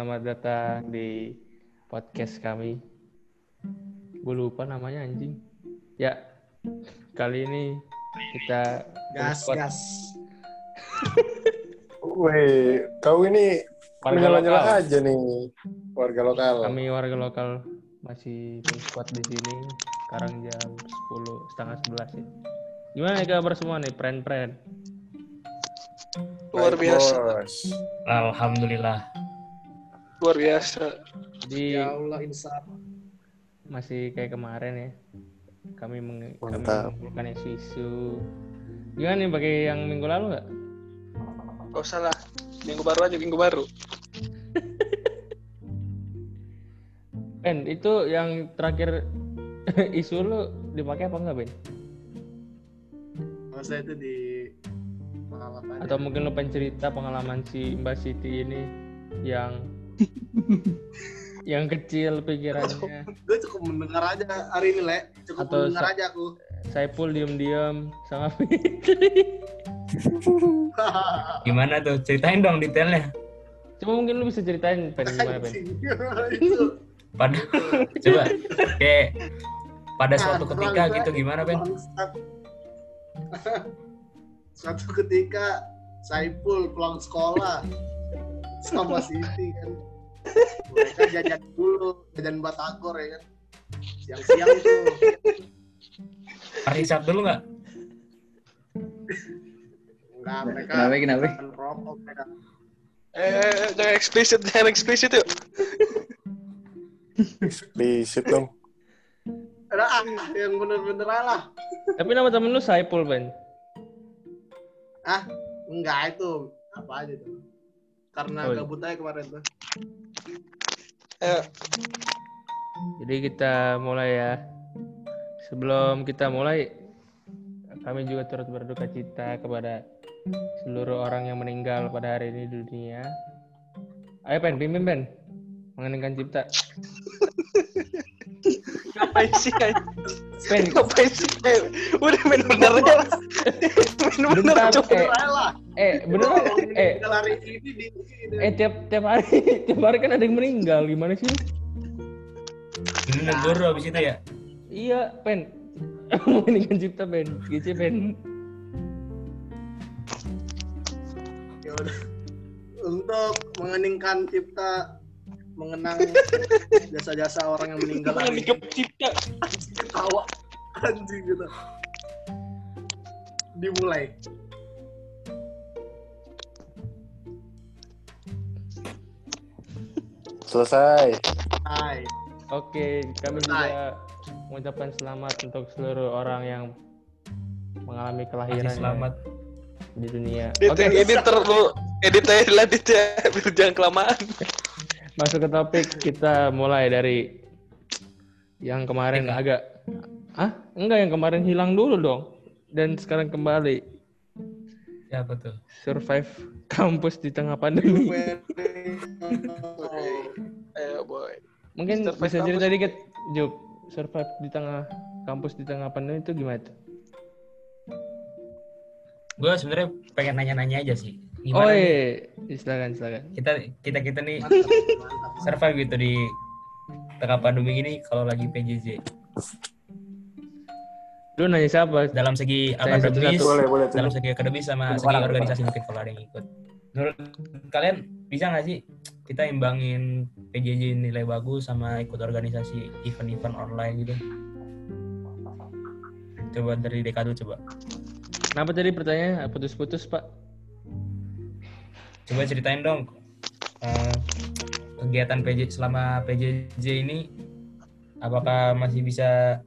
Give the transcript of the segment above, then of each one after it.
selamat datang di podcast kami. Gue lupa namanya anjing. Ya, kali ini kita Gas, Squad. gas. Weh, kau ini warga lokal. aja nih warga lokal. Kami warga lokal masih squad di sini. Sekarang jam 10 setengah 11 ya. Gimana nih kabar semua nih, friend-friend? Luar biasa. Alhamdulillah. Luar biasa. Di Ya Allah, insya masih kayak kemarin ya. Kami meng kami mengumpulkan isu-isu. Gimana nih pakai yang minggu lalu nggak? Gak usah lah. Minggu baru aja, minggu baru. Ben, itu yang terakhir isu lu dipakai apa enggak, Ben? Masa itu di pengalaman Atau mungkin lu pengen cerita pengalaman si Mbak Siti ini yang yang kecil pikirannya. Gue cukup mendengar aja hari ini, Le. Cukup Atau mendengar aja aku. Saipul diem-diem sama Fitri. Gimana tuh? Ceritain dong detailnya. Coba mungkin lu bisa ceritain Ben gimana itu. Pada coba kayak pada suatu Ah, ketika gitu gimana, Ben? bangsat. Suatu ketika Saipul pulang sekolah sama Siti kan. Mereka jajan dulu, jajan batagor ya kan. Siang-siang tuh. Hari Sabtu dulu nggak? Enggak, mereka Kenapa, kenapa? rokok mereka. Eh, jangan eksplisit, jangan eksplisit yuk. Eksplisit dong. Ada ah, yang bener-bener lah. Tapi nama temen lu Saipul Ben. Ah, enggak itu apa aja tuh. Karena Oh, gabut aja kemarin tuh. Eh, Jadi kita mulai ya. Sebelum kita mulai, kami juga turut berduka cita kepada seluruh orang yang meninggal pada hari ini di dunia. Ayo Pen, pimpin Pen. Mengeningkan cipta. ngapain sih? Pen, Ngapain sih? Eh, udah main bener ya. Main bener coba. eh, Bener lah. eh Orang eh, ini di eh tiap tiap hari, tiap hari kan ada yang meninggal. Gimana sih? Ini negoro abis itu ya. Iya, Pen. Mengeningkan cipta Pen. GC Pen. Ya udah. Untuk mengeningkan cipta mengenang jasa-jasa orang yang meninggal dikecipta. Anjing ketawa anjing gitu. Dimulai. Selesai. Hai. Oke, kami Selesai. juga mengucapkan selamat untuk seluruh orang yang mengalami kelahiran selamat. di dunia. Oke, edit terlalu edit aja lah edit ya biar jangan kelamaan. masuk ke topik kita mulai dari yang kemarin agak ah enggak yang kemarin hilang dulu dong dan sekarang kembali Siapa tuh? survive kampus di tengah pandemi. Ayo boy. Mungkin Survive bisa kampus. cerita dikit. Survive di tengah kampus di tengah pandemi itu gimana tuh? Gue sebenarnya pengen nanya-nanya aja sih. Oh Gimana nih iya, silakan silakan. kita kita kita nih survive gitu di tengah pandemi ini kalau lagi PJJ. Lu nanya siapa? Dalam segi Saya akademis, satu-satu. Boleh, boleh. dalam segi akademis sama segi organisasi mungkin kalau ada yang ikut. Menurut kalian bisa nggak sih kita imbangin PJJ nilai bagus sama ikut organisasi event-event online gitu? Coba dari Dekadu coba. Kenapa tadi pertanyaannya putus-putus, Pak? Coba ceritain dong eh, kegiatan PJ selama PJJ ini apakah masih bisa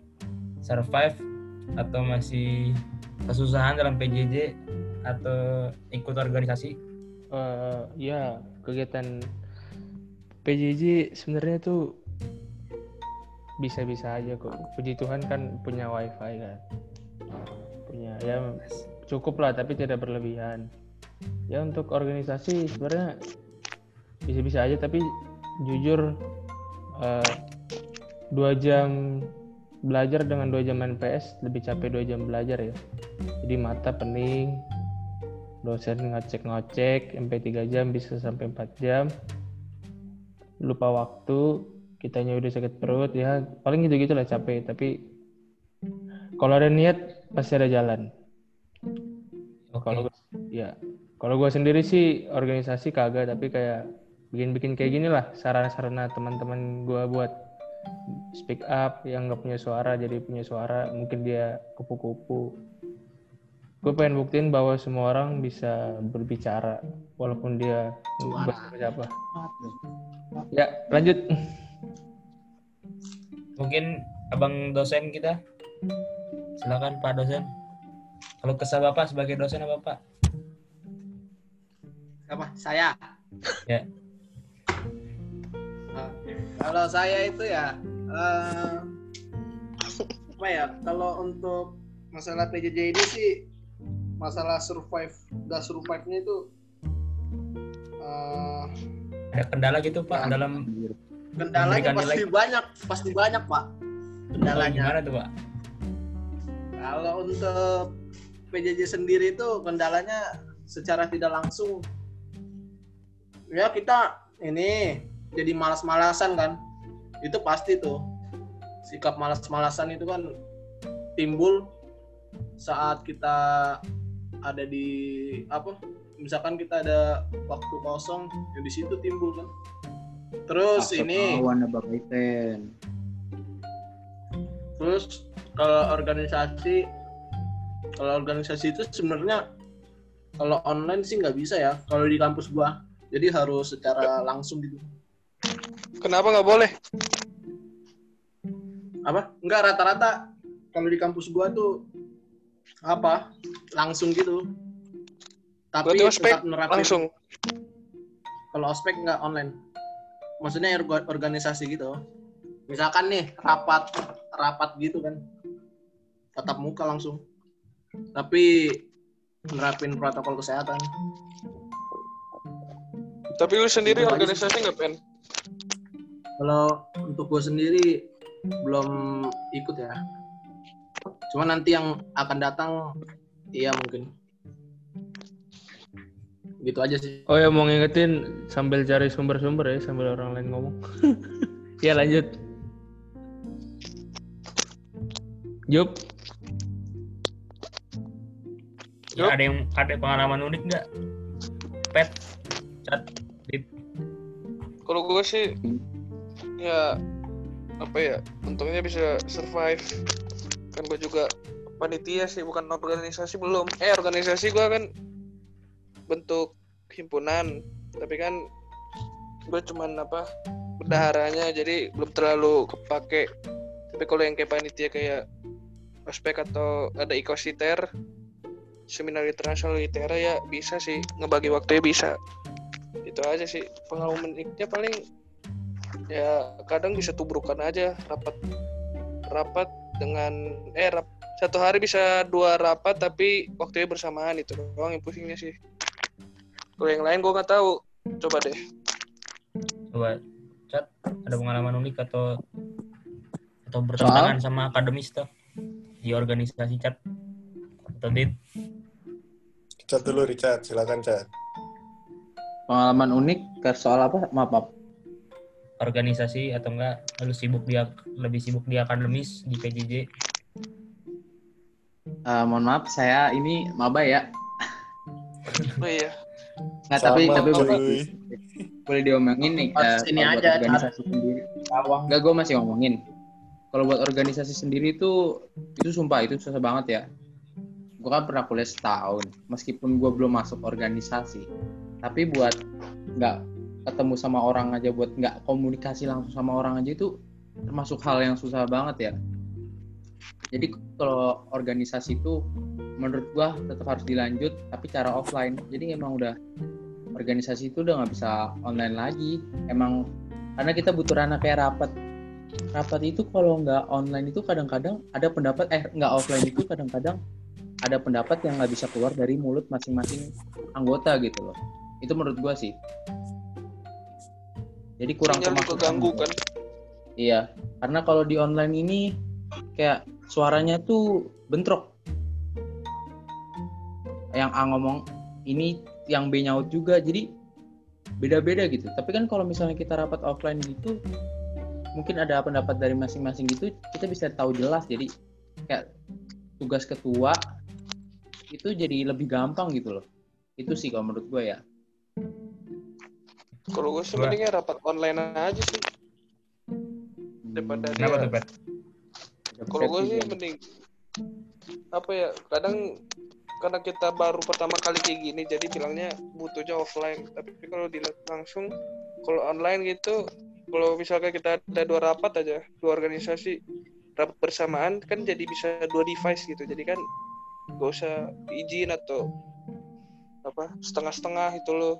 survive atau masih kesusahan dalam PJJ atau ikut organisasi? Eh, ya, kegiatan PJJ sebenarnya tuh bisa-bisa aja kok. Puji Tuhan kan punya wifi kan. Punya ya cukup lah tapi tidak berlebihan. Ya untuk organisasi sebenarnya bisa-bisa aja tapi jujur eh, dua jam belajar dengan dua jam main PS lebih capek dua jam belajar ya. Jadi mata pening, dosen ngecek-ngecek sampai 3 jam bisa sampai 4 jam lupa waktu kitanya udah sakit perut ya paling gitu gitu lah capek tapi kalau ada niat pasti ada jalan Oke. kalau ya kalau gue sendiri sih organisasi kagak tapi kayak bikin-bikin kayak gini lah sarana-sarana teman-teman gue buat speak up yang nggak punya suara jadi punya suara mungkin dia kupu-kupu gue pengen buktiin bahwa semua orang bisa berbicara walaupun dia Suara. bukan siapa ya lanjut Mungkin abang dosen kita. Silakan Pak dosen. Kalau kesal Bapak sebagai dosen apa Pak? Apa? Saya. Ya. Kalau saya itu ya eh, apa ya? Kalau untuk masalah PJJ ini sih masalah survive, udah survive-nya itu eh, Ada kendala gitu Pak Ya. dalam kendalanya pasti nilai. banyak, pasti banyak pak. Kendalanya. gimana tuh Pak? Kalau untuk PJJ sendiri itu kendalanya secara tidak langsung ya kita ini jadi malas-malasan kan itu pasti tuh sikap malas-malasan itu kan timbul saat kita ada di apa misalkan kita ada waktu kosong ya di situ timbul kan terus ini abang Iten. Terus kalau organisasi, kalau organisasi itu sebenarnya kalau online sih nggak bisa ya. Kalau di kampus gua, jadi harus secara langsung gitu. Kenapa nggak boleh? Apa? Enggak rata-rata kalau di kampus gua tuh apa? Langsung gitu. Tapi Berarti ospek tetap nerapin. Langsung. Kalau ospek nggak online. Maksudnya orga- organisasi gitu. Misalkan nih rapat rapat gitu kan. Tatap muka langsung. Tapi nerapin protokol kesehatan. Tapi lu sendiri Itu aja organisasi nggak pen? Kalau untuk gue sendiri belum ikut ya. Cuma nanti yang akan datang iya mungkin. Gitu aja sih. oh ya mau ngingetin sambil cari sumber-sumber ya sambil orang lain ngomong ya lanjut Yup, Ya, Yup. ada yang ada pengalaman unik nggak? Pet, cat, Dit. Kalau gue sih ya apa ya untungnya bisa survive. Kan gue juga panitia sih bukan organisasi belum. Eh organisasi gue kan bentuk himpunan tapi kan gue cuman apa bendaharanya jadi belum terlalu kepake. Tapi kalau yang kayak panitia kayak ospek atau ada ikositer seminar internasional litera ya bisa sih. Ngebagi waktunya bisa. Itu aja sih pengalaman uniknya paling ya kadang bisa tubrukan aja rapat rapat dengan eh rap, satu hari bisa dua rapat tapi waktunya bersamaan itu doang yang pusingnya sih kalau yang lain gue nggak tahu coba deh Coba cat, ada pengalaman unik atau atau bertentangan sama akademis tuh di organisasi cat atau Dit? Cat dulu Richard, silakan Cat. Pengalaman unik ke soal apa? Maaf, maaf. Organisasi atau enggak lu sibuk dia lebih sibuk di akademis di PJJ Eh, mohon maaf, saya ini maba ya. oh iya Nggak, tapi Sama, tapi boleh, cuy. boleh diomongin nih. Eh, ini aja, organisasi sendiri. Enggak, gue masih ngomongin. Kalau buat organisasi sendiri itu itu sumpah itu susah banget ya. Gue kan pernah kuliah setahun, meskipun gue belum masuk organisasi. Tapi buat nggak ketemu sama orang aja, buat nggak komunikasi langsung sama orang aja itu termasuk hal yang susah banget ya. Jadi kalau organisasi itu menurut gua tetap harus dilanjut tapi cara offline. Jadi emang udah organisasi itu udah nggak bisa online lagi. Emang karena kita butuh ranah kayak rapat. Rapat itu kalau nggak online itu kadang-kadang ada pendapat eh nggak offline itu kadang-kadang ada pendapat yang nggak bisa keluar dari mulut masing-masing anggota gitu loh. Itu menurut gua sih. Jadi kurang sinyal juga kemasukan ganggu gitu. kan? Iya, karena kalau di online ini kayak suaranya tuh bentrok. Yang A ngomong ini, yang B nyaut juga, jadi beda-beda gitu. Tapi kan kalau misalnya kita rapat offline gitu mungkin ada pendapat dari masing-masing gitu kita bisa tahu jelas. Jadi kayak tugas ketua itu jadi lebih gampang gitu loh. Itu sih kalau menurut gue ya Kalau gue sih mendingnya rapat online aja sih. Daripada Kenapa tuh? Kalau gue sih mending apa ya kadang karena kita baru pertama kali kayak gini jadi bilangnya butuhnya offline. Tapi kalau dilihat langsung kalau online gitu kalau misalkan kita ada dua rapat aja dua organisasi rapat bersamaan kan jadi bisa dua device gitu. Jadi kan gak usah izin atau apa setengah-setengah itu loh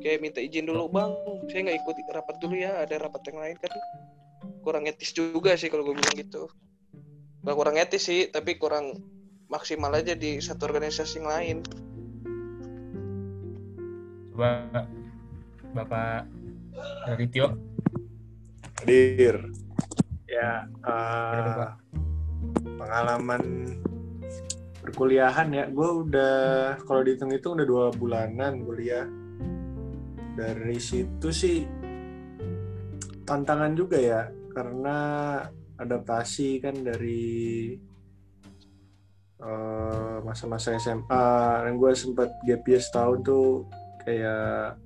kayak minta izin dulu bang saya nggak ikut rapat dulu ya ada rapat yang lain kan kurang etis juga sih kalau gue bilang gitu Gak kurang etis sih tapi kurang maksimal aja di satu organisasi yang lain Coba Bapak dari Tio. Hadir. Ya, eh, Pak? pengalaman perkuliahan ya. Gue udah, kalau dihitung itu udah dua bulanan kuliah. Dari situ sih tantangan juga ya, karena adaptasi kan dari eh, masa-masa SMA. Dan gue sempat gap year setahun tuh kayak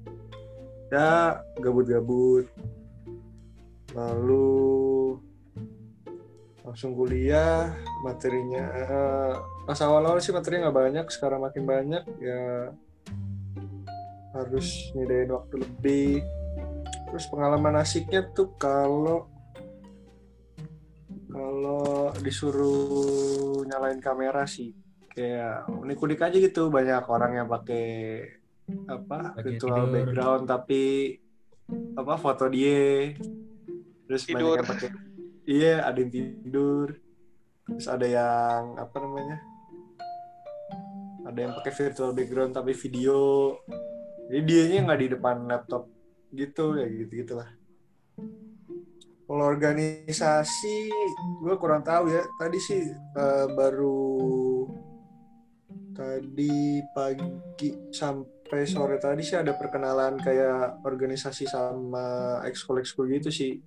ya gabut-gabut lalu langsung kuliah materinya eh, pas awal-awal sih materinya nggak banyak sekarang makin banyak ya harus nyediain waktu lebih. Terus pengalaman asiknya tuh kalau kalau disuruh nyalain kamera sih kayak unik-unik aja gitu. Banyak orang yang pakai apa Lagi virtual tidur. background tapi apa foto dia. Terus banyak Tidur. yang pakai iya ada yang tidur. Terus ada yang apa namanya ada yang pakai virtual background tapi video jadi dianya nggak di depan laptop gitu ya gitu gitulah kalau organisasi gue kurang tahu ya tadi sih eh, baru tadi pagi sampai sore tadi sih ada perkenalan kayak organisasi sama ekskul ekskul gitu sih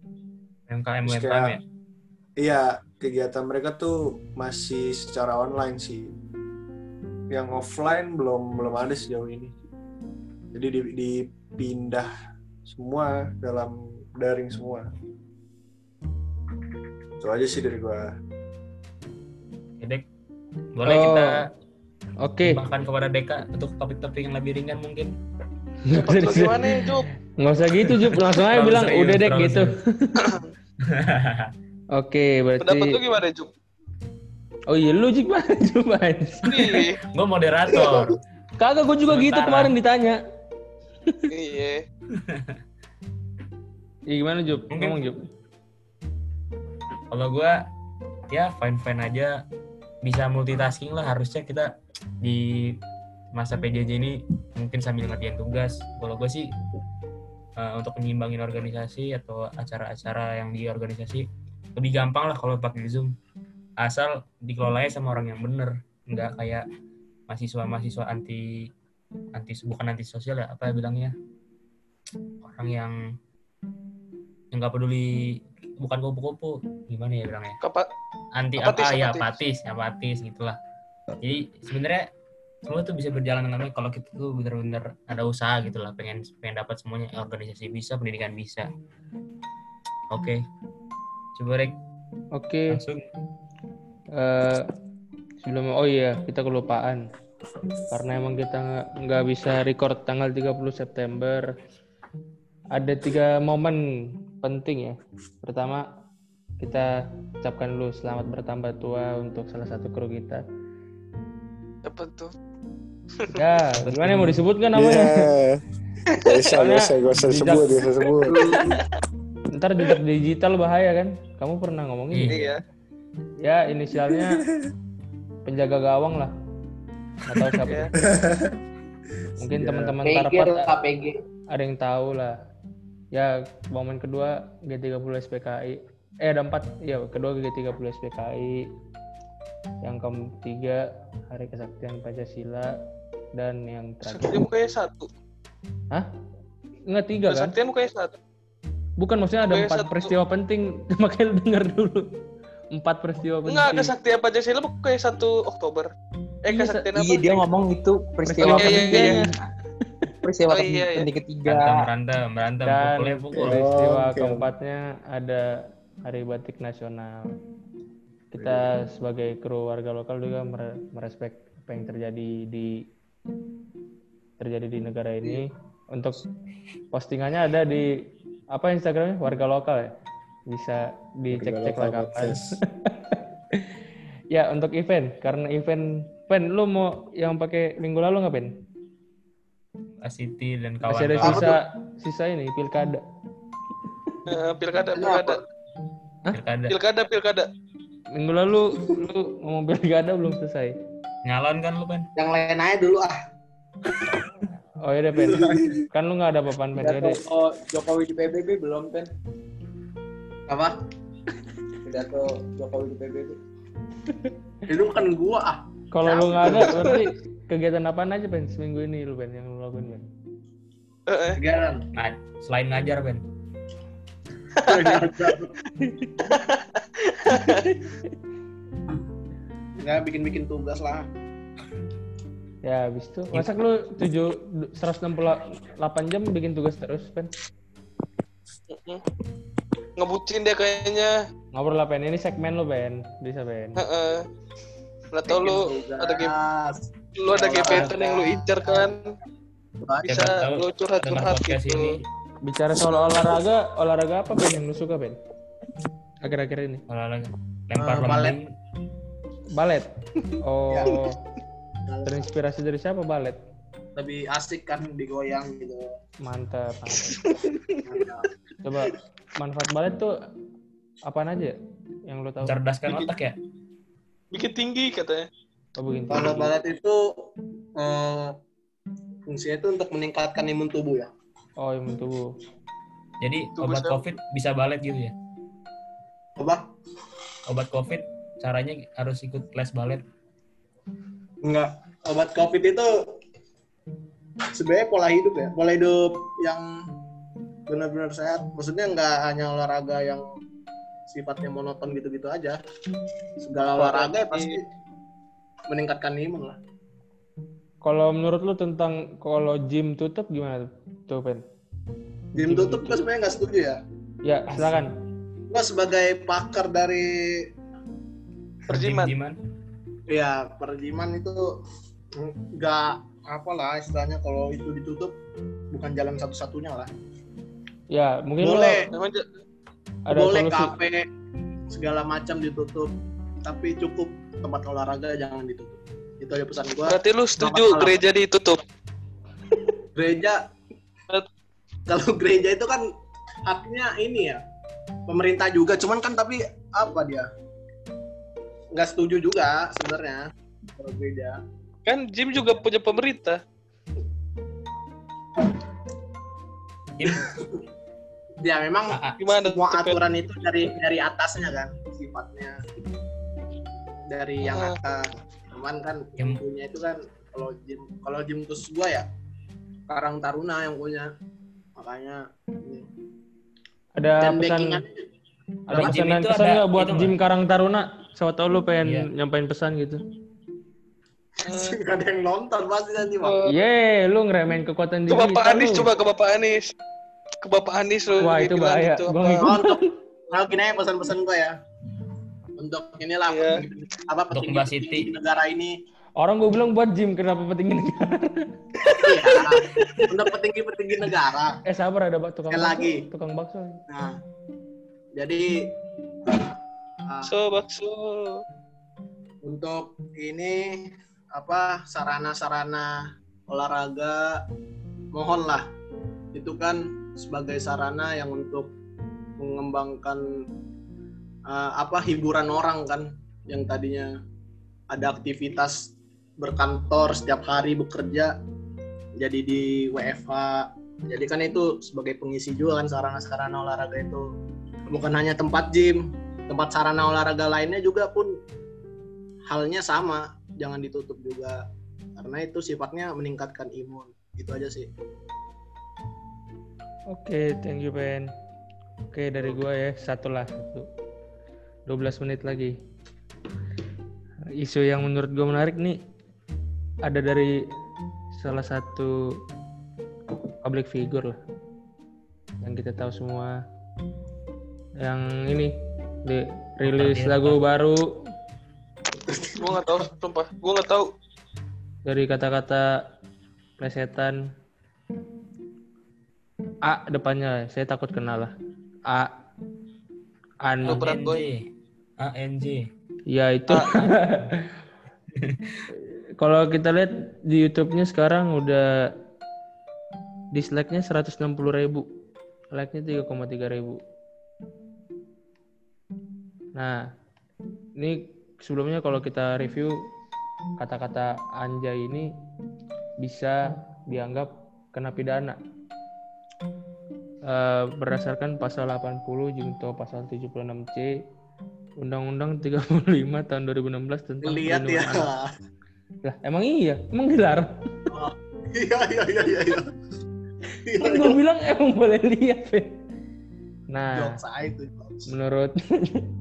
MKM kayak- ya. Iya, kegiatan mereka tuh masih secara online sih. Yang offline belum belum ada sejauh ini. Jadi di- dipindah semua dalam daring semua. Itu aja sih dari gua. Dek, boleh Oh. kita Oke, bahkan kepada Deka untuk topik-topik yang lebih ringan mungkin. nggak usah, Jup nggak usah gitu Jup, langsung aja bilang serius, udah dek gitu. Oke, pendapat lu berarti gimana Jup oh iya lu gimana Jup? Ih, Gue moderator. Kagak, gue juga gitu Sementara. kemarin ditanya. Iya Iya gimana Jup? Mungkin- Ngomong Jup. Kalau gue ya fine fine aja bisa multitasking lah harusnya kita di masa PJJ ini mungkin sambil ngerjain tugas. Kalau gue sih eh, untuk menyimbangin organisasi atau acara-acara yang di organisasi lebih gampang lah kalau pakai Zoom. Asal dikelolanya sama orang yang bener, nggak kayak mahasiswa-mahasiswa anti anti bukan anti sosial ya apa bilangnya? Orang yang yang nggak peduli bukan kupu-kupu gimana ya bilangnya? Kapa, anti Apatis, apa ya apatis. apatis apatis gitulah. Jadi sebenarnya semua tuh bisa berjalan dengan baik kalau kita tuh bener-bener ada usaha gitu lah pengen pengen dapat semuanya organisasi bisa pendidikan bisa. Oke. Coba Rek. Oke, langsung. Eh, sebelum oh iya kita kelupaan karena emang kita nggak bisa record tanggal 30 September. Ada tiga momen penting ya. Pertama kita ucapkan dulu selamat bertambah tua untuk salah satu kru kita. apa tuh Ya, gimana mau disebutkan Iya. namanya? Gak usah, gak usah, gak usah sebut, gak usah sebut. Ntar jejak digital bahaya kan? Kamu pernah ngomongin? Iya. iya Ya inisialnya penjaga gawang lah. Nggak tahu siapa. Iya. Mungkin Siap. teman-teman lah PG ada yang tahu lah. Ya momen kedua G30 SPKI. Eh ada empat. Ya kedua G30 SPKI. Yang ketiga Hari Kesaktian Pancasila dan yang terakhir. mukanya satu Hah? nggak tiga kan? Kesaktian bukannya satu. Bukan maksudnya ada empat satu- peristiwa penting. Makanya lu denger dulu. Empat peristiwa penting. Enggak, kesaktian Pancasila bukannya satu Oktober. Eh, Iya, kesaktian apa? Iya dia ngomong itu peristiwa Peristiwa penting. penting. Peristiwa Oh, iya, iya. penting ketiga. Berantem, berantem, Dan pukul. peristiwa Oh, oke. keempatnya ada Hari Batik Nasional. Kita sebagai kru warga lokal juga mere- merespek apa yang terjadi di terjadi di negara ini. Untuk postingannya ada di apa Instagramnya warga lokal ya. Bisa dicek-cek lah kapan. ya untuk event karena event Pen, lu mau yang pakai minggu lalu nggak Pen? City dan Masih ada kawan-kawan. sisa sisa ini pilkada. Eh, pilkada, pilkada. Pilkada. Pilkada, pilkada. Minggu lalu lu ngomong pilkada belum selesai. Nyalon kan lu, Pen? Yang lain aja dulu ah. Oh iya deh Pen. Kan lu nggak ada papan Pen. Ya deh. Pidato Jokowi di PBB belum kan? Apa? Pidato Jokowi di PBB. Itu bukan gua ah. Kalau lu nggak ada berarti kegiatan apaan aja Pen seminggu ini lu Pen yang lu lakuin Pen? Eh, eh. Garan. Nah, selain ngajar, Pen. Enggak bikin-bikin tugas lah. Ya habis itu masa lu 7 168 jam bikin tugas terus? Mm-mm. Ngebucin deh kayaknya. Ngobrol lah Pen. Ini segmen lu Pen. Bisa. Heeh. Nggak tahu lu ada game, lu ada gebetan yang lu incer kan. Bisa lu curhat-curhat Dengar podcast gitu. ini Bicara soal olahraga, olahraga apa Pen yang lu suka Pen? Akhir-akhir ini. olahraga lempar Eh, balet. lembing. Balet. Oh. Ya. Terinspirasi dari siapa balet? Lebih asik kan digoyang gitu. Mantap. mantap. Coba manfaat balet tuh apaan aja yang lu tahu? Cerdaskan otak ya. Bikin tinggi katanya. Oh. Kalau balet itu eh, fungsinya itu untuk meningkatkan imun tubuh ya. Oh imun tubuh. Jadi Tunggu, obat Sam. COVID bisa balet gitu ya. Apa? Obat COVID caranya harus ikut les balet. Enggak. Obat COVID itu sebenarnya pola hidup ya. Pola hidup yang benar-benar sehat. Maksudnya nggak hanya olahraga yang sifatnya monoton gitu-gitu aja. Segala olahraga ya pasti meningkatkan imun lah. Kalau menurut lu tentang kalau gym tutup gimana tuh Pen? Gym tutup gue sebenarnya nggak setuju ya. Ya silakan. Gue sebagai pakar dari Perjimat. Gimana? ya perjiman itu nggak apalah istilahnya kalau itu ditutup bukan jalan satu-satunya lah. Ya mungkin lu Boleh, j- ada boleh solusi. kafe segala macam ditutup, tapi cukup tempat olahraga jangan ditutup. Itu aja pesan gua. berarti lu setuju gereja ditutup. Gereja kalau gereja itu kan haknya ini ya pemerintah juga, cuman kan tapi apa dia nggak setuju juga sebenarnya kalau gereja. Kan gym juga punya pemerintah. Gym Ya memang Ah, ah. Gimana? semua aturan itu dari dari atasnya kan sifatnya dari yang Ah. atas cuman kan Yang- punya itu kan kalau gym kalau gym khusus gua ya Karang Taruna yang punya makanya ini. ada dan pesan ada pesan pesan nggak buat gym Karang Taruna? Siapa tahu lu pengen Iya. nyampein pesan gitu. Eh, nggak ada yang nonton pasti nanti Bang. eh, Ye, lu ngeremehin kekuatan ke diri. Bapak kita Aniis lu. coba ke Bapak Anies. Ke Bapak Anies lu. Wah, itu bahaya. gitu, Gua apa. Oh, untuk kalau gini aja pesan-pesan gua ya untuk inilah petinggi- apa petinggi Siti. negara ini Orang gue bilang buat gym kenapa petinggi negara? Iya. untuk petinggi-petinggi negara Eh sabar ada tukang bakso, lagi. tukang bakso. Nah, jadi ah, So, bakso. untuk ini apa sarana-sarana olahraga mohonlah itu kan sebagai sarana yang untuk mengembangkan ah, apa hiburan orang kan yang tadinya ada aktivitas berkantor setiap hari bekerja jadi di WFH jadi kan itu sebagai pengisi juga kan sarana-sarana olahraga itu. Bukan hanya tempat gym tempat sarana olahraga lainnya juga pun halnya sama jangan ditutup juga. Karena itu sifatnya meningkatkan imun itu aja sih Oke, thank you Ben. Oke dari gua ya satu lah satu. 12 menit lagi. Isu yang menurut gua menarik nih ada dari salah satu public figure lah yang kita tahu semua yang ini di rilis lagu apa? baru Gue nggak tahu, sumpah. Gue nggak tahu. dari kata-kata plesetan A depannya saya takut kenal lah. A An. Lu berat boy. ANJ. ya itu. Kalau kita lihat di YouTube-nya sekarang udah dislike-nya 160 ribu. Like-nya 3,3 ribu. Nah ini sebelumnya kalau kita review kata-kata anjay ini bisa dianggap kena pidana Eh, berdasarkan pasal 80 junto pasal 76C Undang-Undang 35 tahun 2016 tentang Lihat ya. anak. Lah, emang iya? Emang dilarang? Iya iya iya iya. iya. Iya, Kan gue bilang emang boleh lihat, Fe. Nah, itu. menurut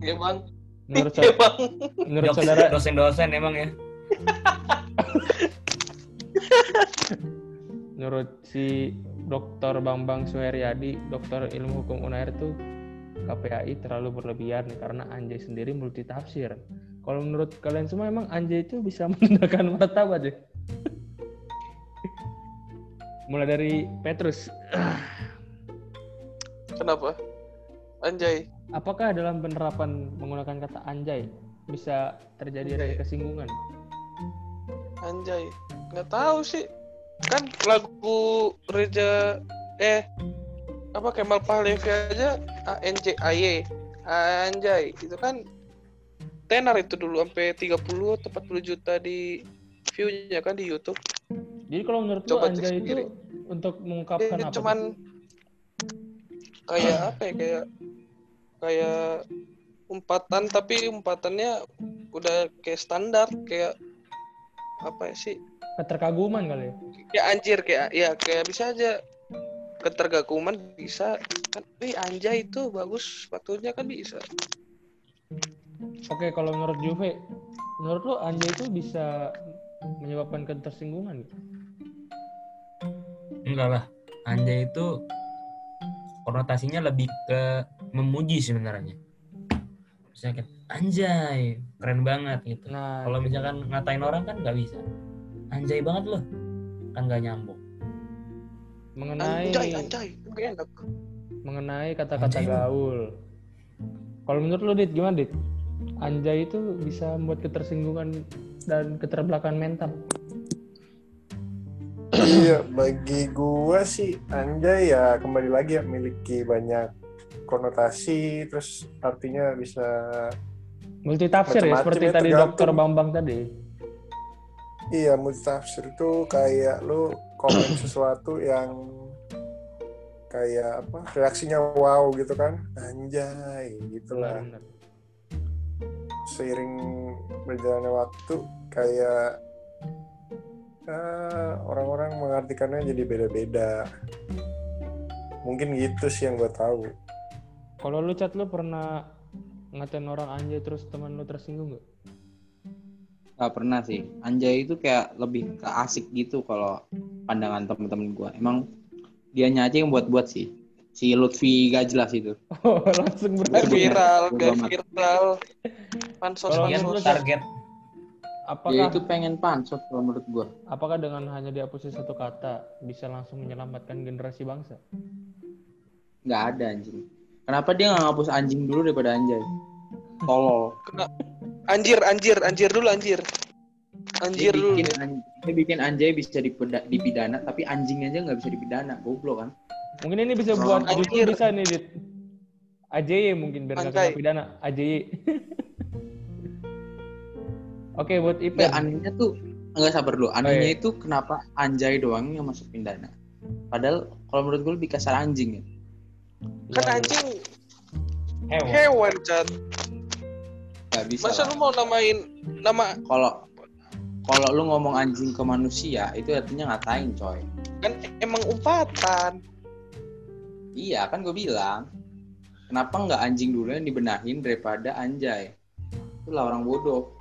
Iya bang. menurut Iya sa- bang. menurut saudara dosen-dosen emang ya. menurut si Dr. Bambang Suheryadi, Dokter Ilmu Hukum Unair tuh KPAI terlalu berlebihan karena anjay sendiri multitafsir. Kalau menurut kalian semua emang anjay itu bisa menandakan martabat ya? Mulai dari Petrus, Kenapa? Anjay. apakah dalam penerapan menggunakan kata anjay bisa terjadi ada Anjay. kesinggungan? Anjay. Nggak tahu sih. Kan lagu Reja eh apa Kemal Pahlevi aja ANJAY. Anjay. Itu kan tenar itu dulu sampai 30 atau 40 juta di view-nya kan di YouTube. Jadi kalau menurut lu Coba cek anjay itu sendiri. untuk mengungkapkan Ini apa? cuman kayak apa ya kayak kayak umpatan tapi umpatannya udah kayak standar kayak apa ya sih Keterkaguman kali ya? kayak anjir kayak ya kayak bisa aja ketergaguman bisa kan eh anjay itu bagus sepatunya kan bisa Oke, kalau menurut Juve, menurut lu anjay itu bisa menyebabkan ketersinggungan gitu? Enggak lah. Anjay itu konotasinya lebih ke memuji sebenarnya. Misalnya kayak, anjay, keren banget gitu. Nah, Kalau misalkan ngatain orang kan nggak bisa. Anjay banget loh. Kan nggak nyambung. mengenai anjay anjay enak mengenai kata-kata gaul. Kalau menurut lu Dit gimana Dit? Anjay itu bisa membuat ketersinggungan dan keterbelakangan mental. iya bagi gua sih anjay ya kembali lagi ya memiliki banyak konotasi terus artinya bisa Multitafsir ya Macam-macam seperti ya, tadi. Dokter Bambang tadi. iya multitafsir itu kayak lu komen sesuatu yang kayak apa reaksinya wow gitu kan anjay gitulah Benar. seiring berjalannya waktu kayak eh, orang-orang mengartikannya jadi beda-beda mungkin gitu sih yang gue tahu Kalau lu chat lu pernah ngatain orang anjay terus teman lu tersinggung gak? Gak pernah sih. Anjay itu kayak lebih ke asik gitu kalau pandangan temen-temen gua. Emang dianya aja yang buat-buat sih. Si Lutfi gak jelas itu. Oh, langsung gak berarti. viral gak viral pansos pansos target Dia Apakah itu pengen pansos kalau menurut gua. apakah dengan hanya dihapusnya satu kata bisa langsung menyelamatkan generasi bangsa? Nggak ada anjing. Kenapa dia nggak ngapus anjing dulu daripada anjay? Tolol. Kena- anjir anjir anjir dulu anjir Dia anjir dulu bikin, an- dia bikin anjay bisa dipeda- dipidana, tapi anjing aja nggak bisa dipidana. Goblok kan? Mungkin ini bisa buat Anjir. justru bisa nih Dit. AJY mungkin biar nggak Anjay. kena pidana. AJY. Oke buat Nggak, Ipen. anehnya tuh nggak sabar dulu. Anehnya iya. itu kenapa anjay doang yang masuk pidana? Padahal kalau menurut gue lebih kasar anjing ya. Kan Ya, anjing hewan. hewan cat Gak bisa. masa lah. lu mau namain nama Kalau kalau lu ngomong anjing ke manusia itu artinya ngatain coy. kan emang umpatan Iya kan gue bilang. Kenapa nggak anjing dulu yang dibenahin daripada anjay? Itulah orang bodoh.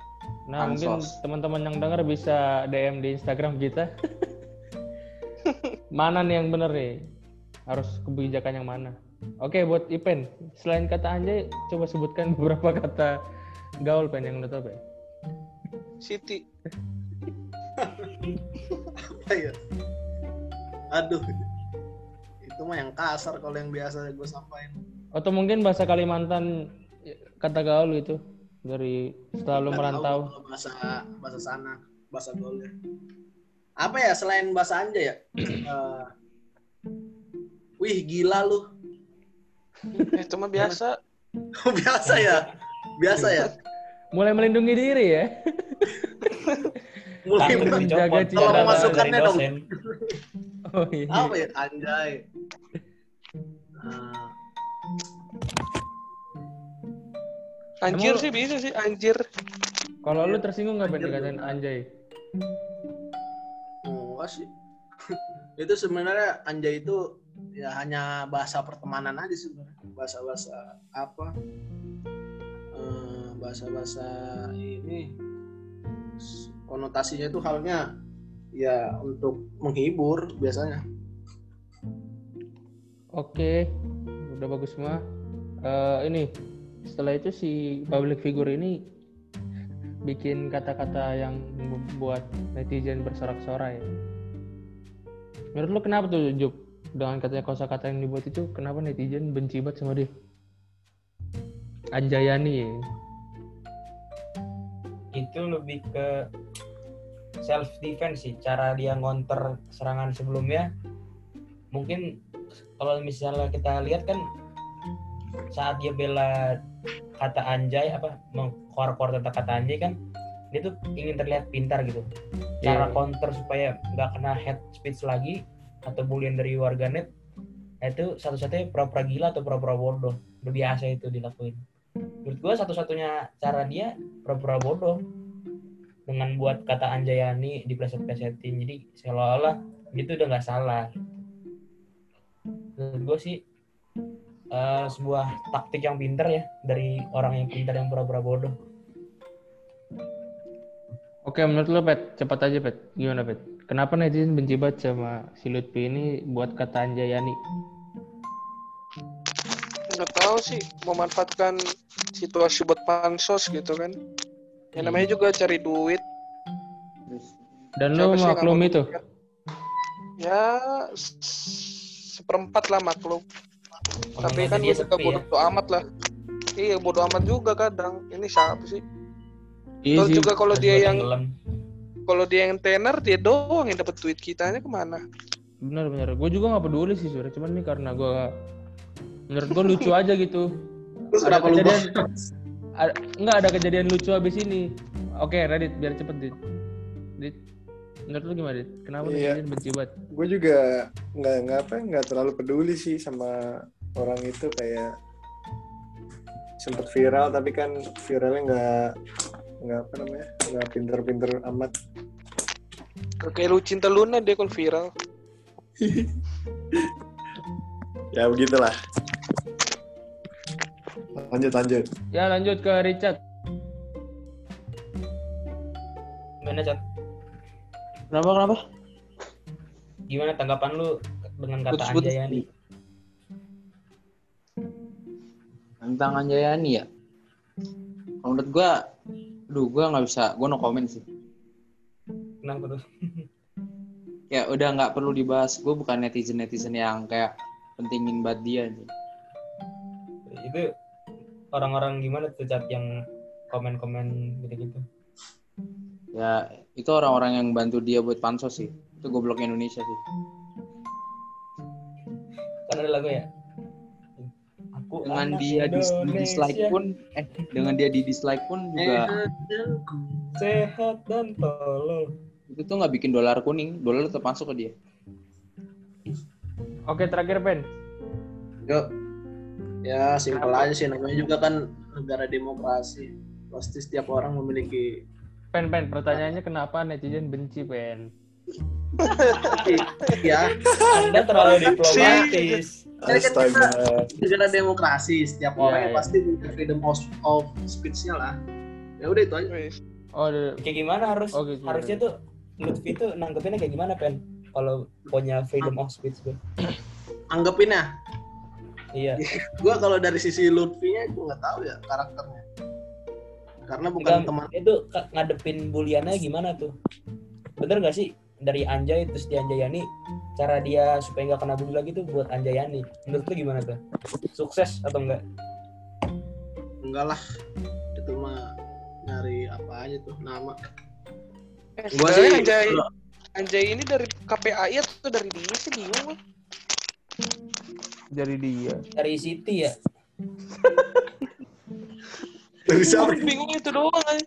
Nah, mungkin Pansos. teman-teman yang dengar bisa DM di Instagram kita. mana nih yang bener nih? Harus kebijakan yang mana? Oke, buat Ipen, selain kata anjay, coba sebutkan beberapa kata gaul pen yang lo tau pen. City. Apa ya? Aduh. Itu mah yang kasar kalau yang biasa gue sampaikan. Atau mungkin bahasa Kalimantan kata gaul itu dari setelah lu Nggak merantau. tahu bahasa bahasa sana, bahasa gaulnya. Apa ya selain bahasa anjay ya? Eh, wih gila lu. Itu mah biasa. biasa ya. Biasa ya. Mulai melindungi diri ya. Mulai Tangan men- dicopot jaga dari citra dari masukannya dong. dosen. Oh iya. apa ya anjay. Eh, Anjir Emang- sih bisa sih, anjir. Kalau lu tersinggung nggak dikatain anjay? enggak sih. itu sebenarnya anjay itu ya hanya bahasa pertemanan aja sebenarnya. Bahasa-bahasa apa? Eh, bahasa-bahasa ini konotasinya itu halnya ya untuk menghibur biasanya. Oke, udah bagus semua. Eh, ini setelah itu si public figure ini bikin kata-kata yang membuat netizen bersorak-sorai. Menurut lu kenapa tuh Jup? Dengan katanya kosa-kata yang dibuat itu, kenapa netizen benci banget sama dia? Anjayani ya. itu lebih ke self defense sih cara dia ngonter serangan sebelumnya mungkin kalau misalnya kita lihat kan saat dia bela kata anjay apa mengkor-kor tentang kata anjay kan dia tuh ingin terlihat pintar gitu cara Iya. counter supaya nggak kena head speech lagi atau bulian dari warganet nah itu satu-satunya pura-pura gila atau pura-pura bodoh. Udah biasa itu dilakuin. Menurut gua satu-satunya cara dia pura-pura bodoh. Dengan buat kata Anjayani di pleset-plesetin jadi seolah-olah itu udah nggak salah. Menurut gue sih eh, sebuah taktik yang pintar ya dari orang yang pintar yang pura-pura bodoh. Oke, menurut lu Pet, cepat aja Pet. Gimana Pet? Kenapa netizen benci banget sama si Lutfi ini buat kata Anjayani? Nggak tahu sih, memanfaatkan situasi buat pansos gitu kan. Ya namanya juga cari duit. Dan Siapa nggak maklum itu? kan? Ya, seperempat lah maklum. Tapi kan dia sepi ya. bodo amat lah. Iya, bodo amat juga kadang. Ini siapa sih? Iya Terus juga kalau dia yang Tenggelam. Kalau dia yang tenar, dia doang yang dapat duit kitanya ke mana? Bener bener. Gue juga nggak peduli sih sebenarnya. Cuman nih karena gue menurut gue lucu aja gitu. Terus Ada kejadian, ada, nggak ada kejadian lucu abis ini. Oke, Reddit biar cepet dit. Dit, menurut lu gimana dit? Kenapa Iya. netizen benci banget? gue juga nggak nggak apa nggak terlalu peduli sih sama orang itu kayak sempet viral tapi kan viralnya nggak nggak apa namanya nggak pinter-pinter amat Kayak lu cinta Luna dia kalau viral. ya begitulah lanjut lanjut Ya lanjut ke Richard. Gimana Chat? Kenapa kenapa? Gimana tanggapan lu dengan kata Putus-putus. Anjayani? Tentang Anjayani ya. Kalau menurut gua, aduh gua nggak bisa, gua no comment sih. Kenapa tuh? Ya udah nggak perlu dibahas. Gua bukan netizen netizen yang kayak pentingin banget dia. nih. Itu orang-orang gimana tuh Chat yang komen-komen gitu-gitu? Ya itu orang-orang yang bantu dia buat pansos sih. Itu goblok Indonesia sih. Kan ada lagu ya? Dengan dia di, dislike pun, eh dengan dia di dislike pun juga sehat dan tolol. itu tuh nggak bikin dolar kuning, dolar tetap masuk ke dia. Oke terakhir Pen. Yuk. Ya simpel aja sih namanya juga kan negara demokrasi. Pasti setiap orang memiliki Pen Pen. Pertanyaannya kenapa netizen benci Pen? ya Anda terlalu diplomatis. Jadi kan kita Astaga. negara demokrasi, setiap orang yang iya. pasti punya freedom of, of speech-nya lah. Ya udah itu aja. Oh, ada Kayak gimana harus Oh, gitu. harusnya tuh Lutfi tuh nanggepinnya kayak gimana pen? Kalau punya freedom of speech tuh. Anggapin ya, Iya. gua kalau dari sisi Lutfi-nya gua nggak tahu ya karakternya. Karena bukan Enggak, teman itu ngadepin buliannya gimana tuh? Bener gak sih dari Anjay terus di Anjayani cara dia supaya nggak kena bully lagi tuh buat Anjayani. Menurut lu gimana tuh? Sukses atau enggak? enggak lah. Itu mah nyari apa aja tuh nama. Eh, Gua sih Anjay, Anjay ini dari KPAI atau dari dia sih bingung gua. dari dia. Dari City ya. Dari siapa? Gua bingung itu doang.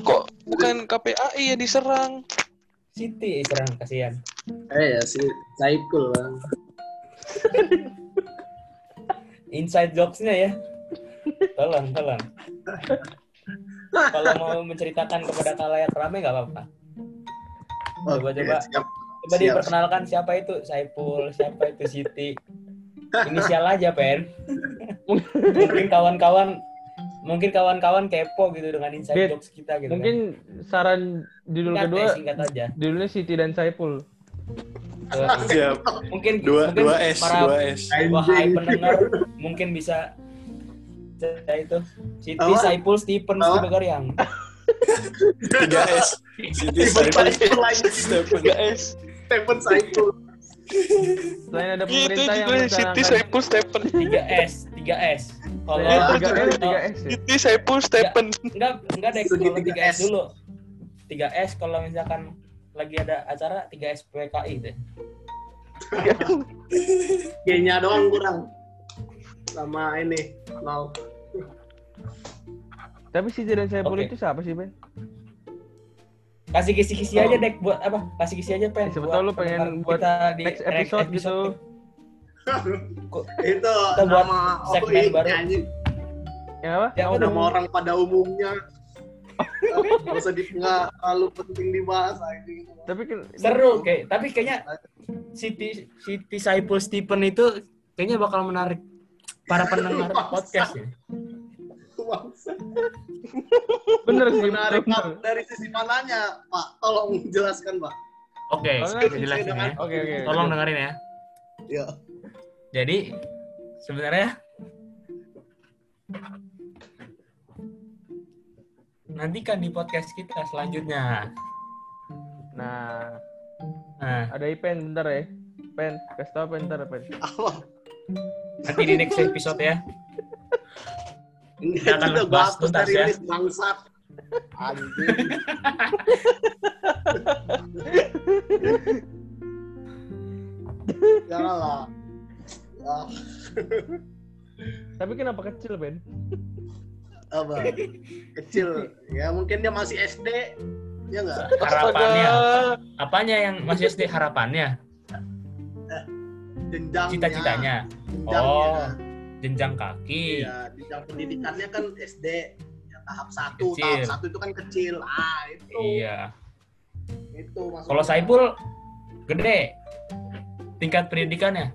Kok bukan KPAI ya diserang? City serang kasihan. Eh ya si Saiful bang. Inside jokes-nya ya. Tolong, tolong. Kalau mau menceritakan kepada kalayak ramai nggak apa-apa. Coba, Oke, coba. siap. Coba Siap. diperkenalkan siapa itu Saipul, siapa itu Siti. Inisial aja, Pen. mungkin kawan-kawan mungkin kawan-kawan kepo gitu dengan inside Bet, jokes kita gitu. Mungkin saran judul kan. Singkat kedua deh, singkat aja. judulnya Siti dan Saipul. Eh, Siap. mungkin Dua, mungkin dua S, para dua S. wahai pendengar mungkin bisa ya itu Siti Apa? Saipul Stephen Apa? Stephen yang Tiga S. Siti lagi. Stephen. Guys, Stephen Saiful. Selain ada itu pemerintah yang Siti Saipul Stephen. 3S 3S kalau Selain Kalau- tiga S, tiga S. Siti Saipul Stephen. enggak enggak deh kalau 3S. 3S dulu 3S kalau misalkan lagi ada acara 3S PKI deh G-nya doang kurang. Sama ini nol. Tapi Siti dan Saipul Oke. itu siapa sih, Ben? kasih kisi-kisi Oh. aja dek buat apa kasih kisi aja pen buat tahu lu pengen buat kita di next episode gitu. Itu Kita buat nama segmen baru. anjing. Ya apa? Ya, Oh, udah. nama orang pada umumnya. Gak usah di nggak terlalu penting dibahas anjing. Tapi kan seru kayak tapi kayaknya Siti Siti Saipul Stephen itu kayaknya bakal menarik para pendengar podcast ya. Bener sih. Menarik bener. Dari sisi mananya, Pak? Tolong jelaskan, Pak. Oke, Soalnya saya jelasin ya. Oke, oke. Tolong dengerin ya. Ya. Jadi sebenarnya nantikan di podcast kita selanjutnya. Nah, Nah, ada Ipen bentar ya. Pen, kasih tau Pen bentar Pen. Apa? nanti di next episode ya. Ini Kita akan bahas hapus tuntas ya. bangsat. Anjing. Jangan lah. Ya, Tapi kenapa kecil, Ben? Apa? Kecil. Ya mungkin dia masih SD. Ya enggak? Harapannya. Apanya yang masih SD harapannya? Jenjangnya. Cita-citanya. Oh. Jenjang kaki. Iya, jenjang pendidikannya kan SD. Ya, tahap satu, Kecil. tahap satu itu kan kecil. Ah, itu. Iya. Itu. Kalau Saipul gede. Tingkat pendidikannya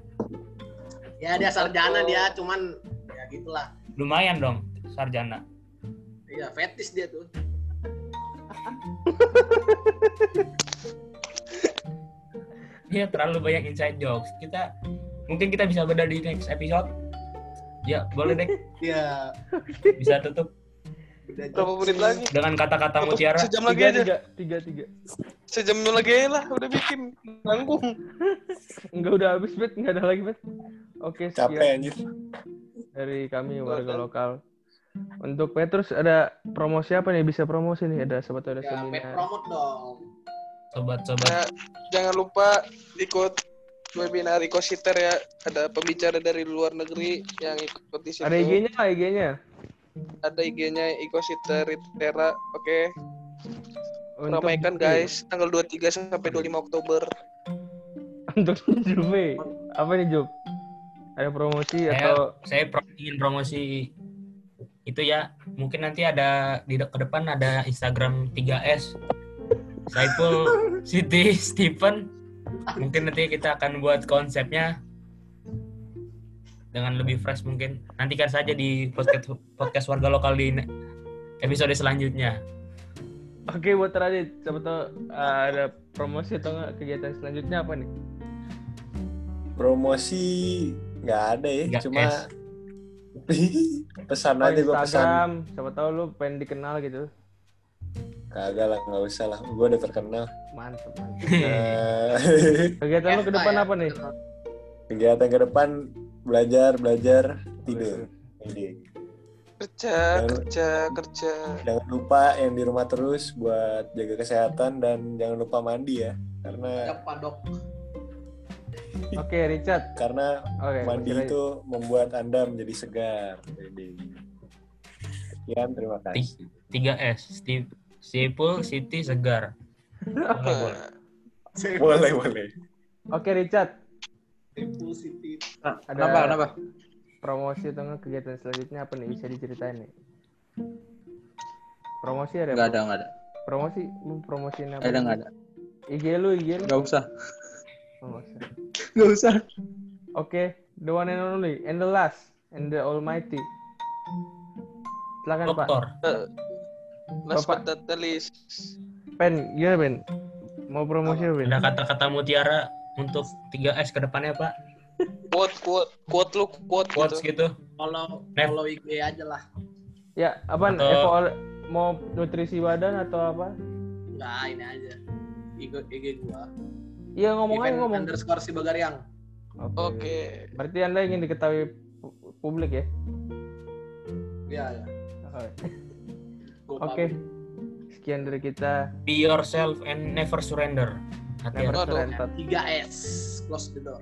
Ya dia sarjana dia, cuman ya gitulah. lumayan dong sarjana. Iya, fetis dia tuh. Iya terlalu banyak inside jokes. Kita mungkin kita bisa beda di next episode. Ya boleh deh Iya. bisa tutup Berapa menit lagi? dengan kata-kata mutiara. Sejam lagi Tiga, aja. tiga, tiga, tiga. Sejam lagi aja lah. Udah bikin. Nanggung. Enggak udah habis, Bet. Enggak ada lagi, Bet. Oke, Capek sekian anjir. dari kami warga lokal. Untuk Petrus ada promosi apa nih? Bisa promosi nih? Ada sobat ada Ya, pet seminar. promote dong. Sobat-sobat. Ya, jangan lupa ikut webinar Ecositer ya. Ada pembicara dari luar negeri yang ikut di situ. Ada IG-nya IG-nya? Ada IG-nya Ecositer Itera. Oke. Untuk Ramaikan guys. Tanggal 23 sampai 25 Oktober. Untuk Juve. Apa nih, Jub? Ada promosi Saya- atau Saya ingin promosi itu ya. Mungkin nanti ada di de- ke depan ada Instagram 3S. Saipul Siti Stephen. Mungkin nanti kita akan buat konsepnya dengan lebih fresh mungkin. Nantikan saja di podcast podcast warga lokal di episode selanjutnya. Oke buat Radit, siapa tahu uh, ada promosi atau enggak kegiatan selanjutnya apa nih? Promosi nggak ada ya, Nggak cuma es. Pesan aja gue pesan. Siapa tahu lu pengen dikenal gitu. Kagak lah, nggak usah lah. Gue udah terkenal. Mantep, mantep. Eh, Kegiatan lu ke depan apa nih? kegiatan ke depan belajar, belajar, tidur. Ini. kerja Jangan- kerja kerja Jangan lupa yang di rumah terus buat jaga kesehatan dan jangan lupa mandi ya. Karena? Oke, Richard. karena Oke, mandi Radit. itu membuat Anda menjadi segar. Jadi, Sekian, terima kasih. 3S. Steve, Sipul, Siti, Segar. Boleh, boleh. Boleh, boleh. Oke, Richard. Positif. Nah, Ada- Kenapa? Kenapa? Promosi atau enggak kegiatan selanjutnya apa nih? Bisa diceritain nih. Promosi ada? Enggak apa? ada, enggak ada. Promosi, lu promosiin apa? Enggak ada, enggak ada. IG lu, IG lu. Enggak usah. Oh, nggak usah. Enggak usah. Oke, the one and only, and the last, and the almighty. Silakan Pak. Dokter. last Bapak. but not the least Pen, gimana Ben? Mau promosi apa Ben? Ada kata-kata mutiara untuk 3S ke depannya, Pak. quote quote quote lu quote Quotes gitu gitu. Follow follow IG aja lah. Ya, apa? Atau- Evalu- mau nutrisi badan atau apa? Enggak, ini aja. IG, IG gua. Iya ngomong aja ngomong. underscore si Bagariang. oke Berarti anda ingin diketahui pu- publik ya? Iya, ya. Oke. Sekian dari kita. Be yourself and never surrender. Hati-hati. Never surrender. 3S. Close the door.